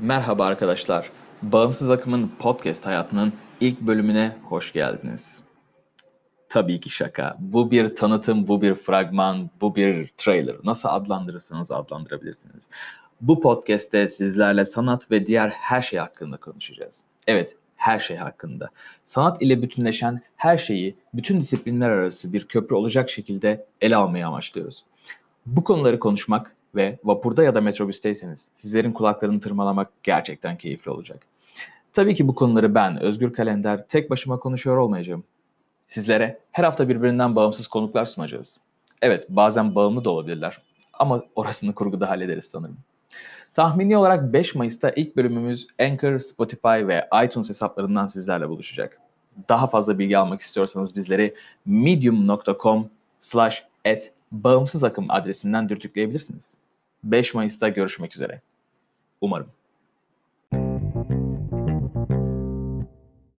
Merhaba arkadaşlar. Bağımsız Akım'ın podcast hayatının ilk bölümüne hoş geldiniz. Tabii ki şaka. Bu bir tanıtım, bu bir fragman, bu bir trailer. Nasıl adlandırırsanız adlandırabilirsiniz. Bu podcast'te sizlerle sanat ve diğer her şey hakkında konuşacağız. Evet, her şey hakkında. Sanat ile bütünleşen her şeyi bütün disiplinler arası bir köprü olacak şekilde ele almayı amaçlıyoruz. Bu konuları konuşmak ve vapurda ya da metrobüsteyseniz sizlerin kulaklarını tırmalamak gerçekten keyifli olacak. Tabii ki bu konuları ben Özgür Kalender tek başıma konuşuyor olmayacağım. Sizlere her hafta birbirinden bağımsız konuklar sunacağız. Evet bazen bağımlı da olabilirler ama orasını kurguda hallederiz sanırım. Tahmini olarak 5 Mayıs'ta ilk bölümümüz Anchor, Spotify ve iTunes hesaplarından sizlerle buluşacak. Daha fazla bilgi almak istiyorsanız bizleri medium.com slash akım adresinden dürtükleyebilirsiniz. 5 Mayıs'ta görüşmek üzere. Umarım.